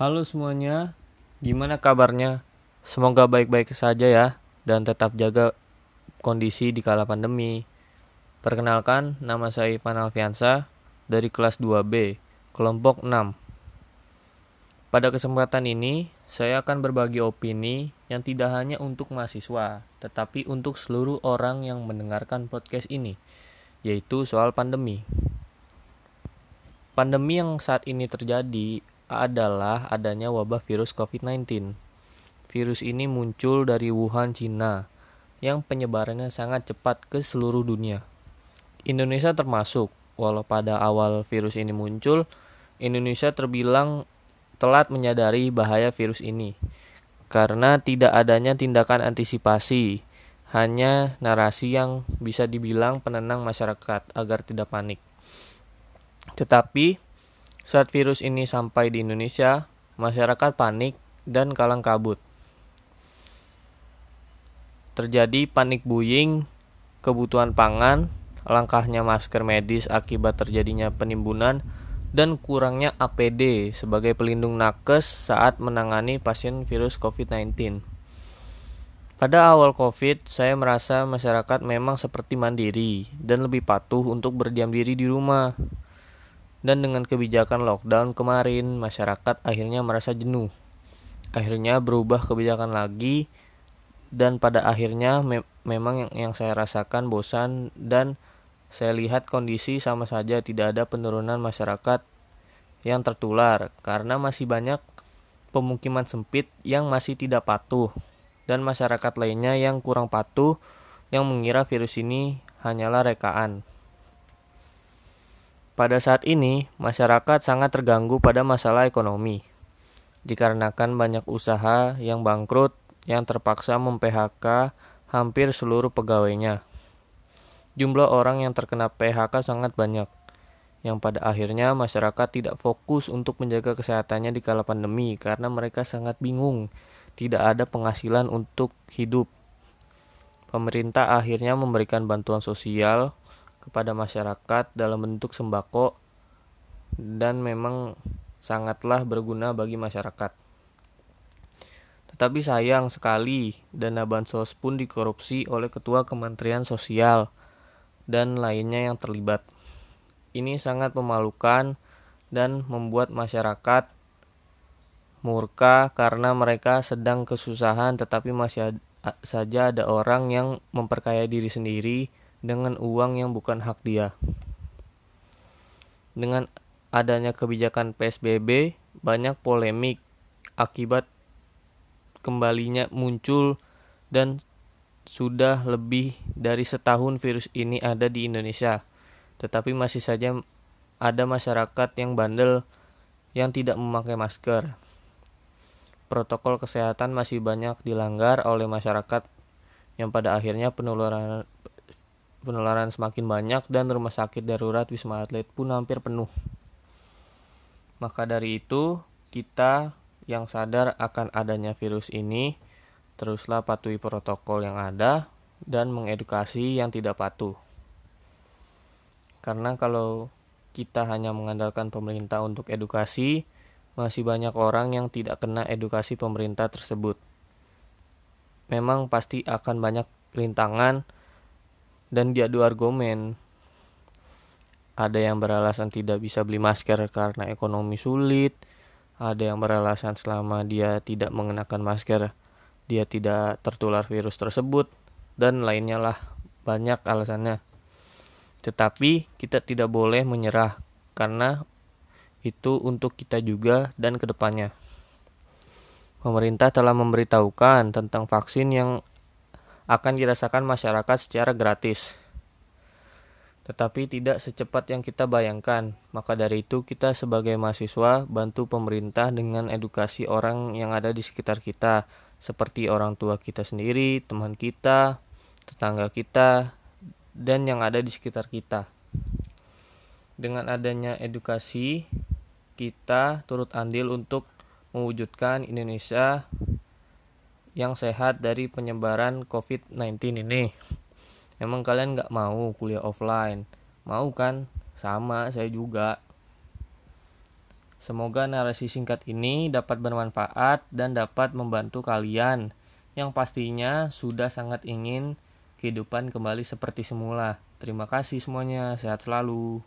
Halo semuanya, gimana kabarnya? Semoga baik-baik saja ya dan tetap jaga kondisi di kala pandemi. Perkenalkan, nama saya Ivan Alfiansa dari kelas 2B, kelompok 6. Pada kesempatan ini, saya akan berbagi opini yang tidak hanya untuk mahasiswa, tetapi untuk seluruh orang yang mendengarkan podcast ini, yaitu soal pandemi. Pandemi yang saat ini terjadi adalah adanya wabah virus COVID-19. Virus ini muncul dari Wuhan, Cina, yang penyebarannya sangat cepat ke seluruh dunia. Indonesia termasuk, walau pada awal virus ini muncul, Indonesia terbilang telat menyadari bahaya virus ini karena tidak adanya tindakan antisipasi, hanya narasi yang bisa dibilang penenang masyarakat agar tidak panik. Tetapi saat virus ini sampai di Indonesia, masyarakat panik dan kalang kabut. Terjadi panik buying, kebutuhan pangan, langkahnya masker medis akibat terjadinya penimbunan, dan kurangnya APD sebagai pelindung nakes saat menangani pasien virus COVID-19. Pada awal COVID, saya merasa masyarakat memang seperti mandiri dan lebih patuh untuk berdiam diri di rumah. Dan dengan kebijakan lockdown kemarin, masyarakat akhirnya merasa jenuh. Akhirnya berubah kebijakan lagi dan pada akhirnya me memang yang, yang saya rasakan bosan dan saya lihat kondisi sama saja tidak ada penurunan masyarakat yang tertular karena masih banyak pemukiman sempit yang masih tidak patuh dan masyarakat lainnya yang kurang patuh yang mengira virus ini hanyalah rekaan. Pada saat ini, masyarakat sangat terganggu pada masalah ekonomi, dikarenakan banyak usaha yang bangkrut yang terpaksa mem-PHK hampir seluruh pegawainya. Jumlah orang yang terkena PHK sangat banyak, yang pada akhirnya masyarakat tidak fokus untuk menjaga kesehatannya di kala pandemi karena mereka sangat bingung, tidak ada penghasilan untuk hidup. Pemerintah akhirnya memberikan bantuan sosial kepada masyarakat dalam bentuk sembako dan memang sangatlah berguna bagi masyarakat. Tetapi sayang sekali dana bansos pun dikorupsi oleh Ketua Kementerian Sosial dan lainnya yang terlibat. Ini sangat memalukan dan membuat masyarakat murka karena mereka sedang kesusahan tetapi masih saja ada orang yang memperkaya diri sendiri dengan uang yang bukan hak dia. Dengan adanya kebijakan PSBB, banyak polemik akibat kembalinya muncul dan sudah lebih dari setahun virus ini ada di Indonesia. Tetapi masih saja ada masyarakat yang bandel yang tidak memakai masker. Protokol kesehatan masih banyak dilanggar oleh masyarakat yang pada akhirnya penularan penularan semakin banyak dan rumah sakit darurat Wisma Atlet pun hampir penuh. Maka dari itu, kita yang sadar akan adanya virus ini, teruslah patuhi protokol yang ada dan mengedukasi yang tidak patuh. Karena kalau kita hanya mengandalkan pemerintah untuk edukasi, masih banyak orang yang tidak kena edukasi pemerintah tersebut. Memang pasti akan banyak rintangan dan diadu argumen. Ada yang beralasan tidak bisa beli masker karena ekonomi sulit, ada yang beralasan selama dia tidak mengenakan masker dia tidak tertular virus tersebut dan lainnya lah banyak alasannya. Tetapi kita tidak boleh menyerah karena itu untuk kita juga dan ke depannya. Pemerintah telah memberitahukan tentang vaksin yang akan dirasakan masyarakat secara gratis. Tetapi tidak secepat yang kita bayangkan. Maka dari itu kita sebagai mahasiswa bantu pemerintah dengan edukasi orang yang ada di sekitar kita, seperti orang tua kita sendiri, teman kita, tetangga kita, dan yang ada di sekitar kita. Dengan adanya edukasi, kita turut andil untuk mewujudkan Indonesia yang sehat dari penyebaran COVID-19 ini. Emang kalian nggak mau kuliah offline? Mau kan? Sama, saya juga. Semoga narasi singkat ini dapat bermanfaat dan dapat membantu kalian yang pastinya sudah sangat ingin kehidupan kembali seperti semula. Terima kasih semuanya, sehat selalu.